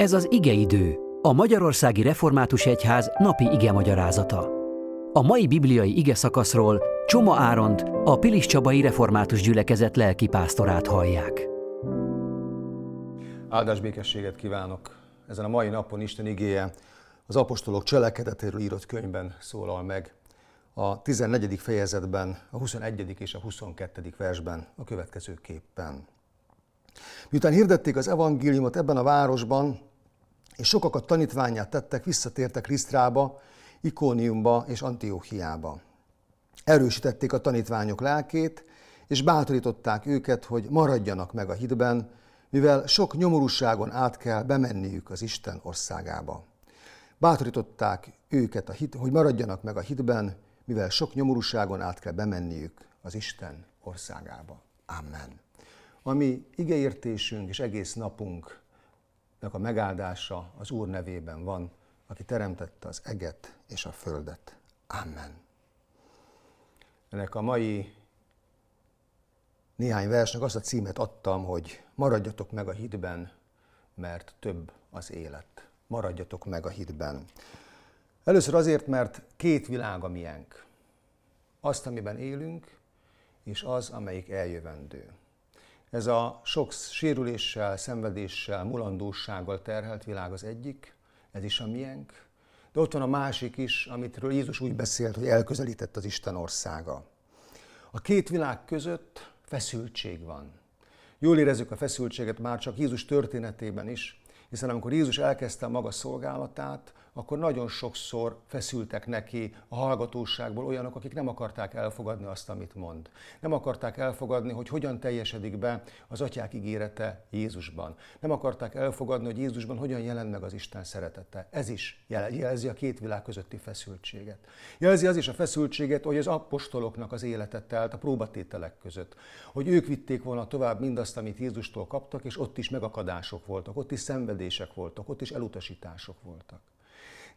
Ez az igeidő, a Magyarországi Református Egyház napi ige magyarázata. A mai bibliai ige szakaszról Csoma Áront, a Pilis Csabai Református Gyülekezet lelkipásztorát hallják. Áldás békességet kívánok! Ezen a mai napon Isten igéje az apostolok cselekedetéről írott könyvben szólal meg. A 14. fejezetben, a 21. és a 22. versben a következőképpen. Miután hirdették az evangéliumot ebben a városban, és sokakat tanítványát tettek, visszatértek Lisztrába, Ikóniumba és Antióhiába. Erősítették a tanítványok lelkét, és bátorították őket, hogy maradjanak meg a hitben, mivel sok nyomorúságon át kell bemenniük az Isten országába. Bátorították őket, a hit, hogy maradjanak meg a hitben, mivel sok nyomorúságon át kell bemenniük az Isten országába. Amen. Ami igeértésünk és egész napunk a megáldása az Úr nevében van, aki teremtette az eget és a földet. Amen. Ennek a mai néhány versnek azt a címet adtam, hogy maradjatok meg a hitben, mert több az élet. Maradjatok meg a hitben. Először azért, mert két világ a miénk. Azt, amiben élünk, és az, amelyik eljövendő. Ez a sok sérüléssel, szenvedéssel, mulandósággal terhelt világ az egyik, ez is a miénk. De ott van a másik is, amitről Jézus úgy beszélt, hogy elközelített az Isten országa. A két világ között feszültség van. Jól érezzük a feszültséget már csak Jézus történetében is, hiszen amikor Jézus elkezdte a maga szolgálatát, akkor nagyon sokszor feszültek neki a hallgatóságból olyanok, akik nem akarták elfogadni azt, amit mond. Nem akarták elfogadni, hogy hogyan teljesedik be az atyák ígérete Jézusban. Nem akarták elfogadni, hogy Jézusban hogyan jelen meg az Isten szeretete. Ez is jelzi a két világ közötti feszültséget. Jelzi az is a feszültséget, hogy az apostoloknak az életet telt a próbatételek között. Hogy ők vitték volna tovább mindazt, amit Jézustól kaptak, és ott is megakadások voltak, ott is szenvedések voltak, ott is elutasítások voltak.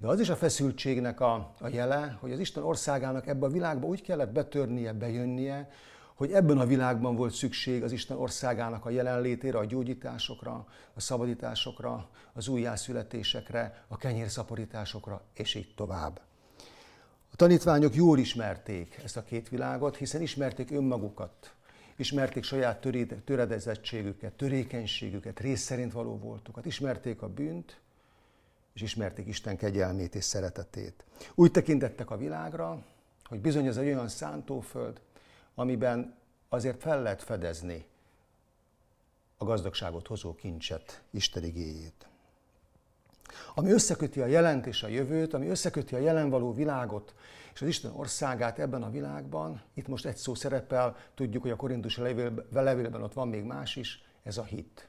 De az is a feszültségnek a, a jele, hogy az Isten országának ebbe a világba úgy kellett betörnie, bejönnie, hogy ebben a világban volt szükség az Isten országának a jelenlétére, a gyógyításokra, a szabadításokra, az újjászületésekre, a kenyérszaporításokra, és így tovább. A tanítványok jól ismerték ezt a két világot, hiszen ismerték önmagukat, ismerték saját töredezettségüket, törékenységüket, rész szerint való voltukat, ismerték a bűnt, és ismerték Isten kegyelmét és szeretetét. Úgy tekintettek a világra, hogy bizony ez egy olyan szántóföld, amiben azért fel lehet fedezni a gazdagságot hozó kincset, Isten igéjét. Ami összeköti a jelent és a jövőt, ami összeköti a jelen való világot és az Isten országát ebben a világban, itt most egy szó szerepel, tudjuk, hogy a korintus levélben ott van még más is, ez a hit.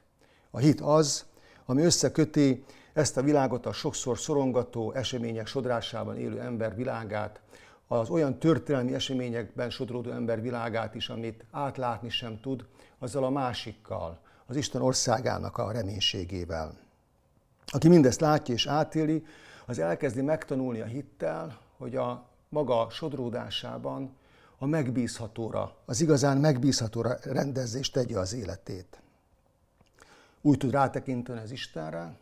A hit az, ami összeköti ezt a világot a sokszor szorongató események sodrásában élő ember világát, az olyan történelmi eseményekben sodródó ember világát is, amit átlátni sem tud, azzal a másikkal, az Isten országának a reménységével. Aki mindezt látja és átéli, az elkezdi megtanulni a hittel, hogy a maga sodródásában a megbízhatóra, az igazán megbízhatóra rendezést tegye az életét. Úgy tud rátekinteni az Istenre,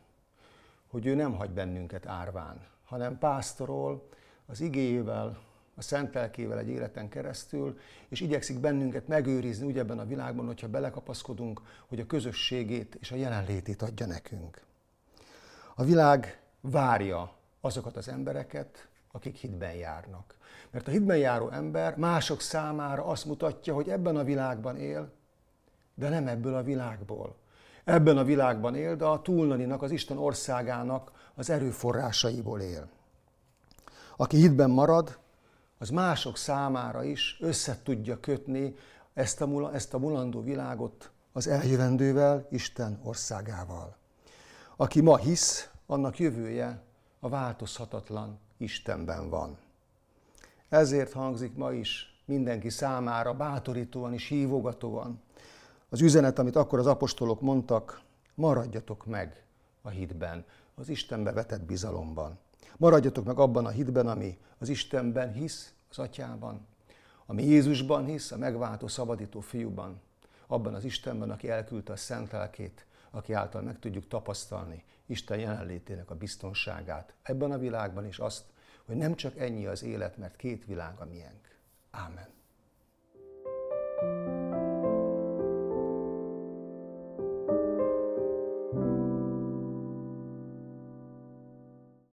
hogy ő nem hagy bennünket árván, hanem pásztorol az igéjével, a szent lelkével egy életen keresztül, és igyekszik bennünket megőrizni úgy ebben a világban, hogyha belekapaszkodunk, hogy a közösségét és a jelenlétét adja nekünk. A világ várja azokat az embereket, akik hitben járnak. Mert a hitben járó ember mások számára azt mutatja, hogy ebben a világban él, de nem ebből a világból ebben a világban él, de a túlnaninak, az Isten országának az erőforrásaiból él. Aki hitben marad, az mások számára is össze tudja kötni ezt a, ezt a mulandó világot az eljövendővel, Isten országával. Aki ma hisz, annak jövője a változhatatlan Istenben van. Ezért hangzik ma is mindenki számára bátorítóan és hívogatóan, az üzenet, amit akkor az apostolok mondtak, maradjatok meg a hitben, az Istenbe vetett bizalomban. Maradjatok meg abban a hitben, ami az Istenben hisz, az Atyában, ami Jézusban hisz, a megváltó, szabadító fiúban, abban az Istenben, aki elküldte a szent lelkét, aki által meg tudjuk tapasztalni Isten jelenlétének a biztonságát ebben a világban, és azt, hogy nem csak ennyi az élet, mert két világ a miénk. Ámen.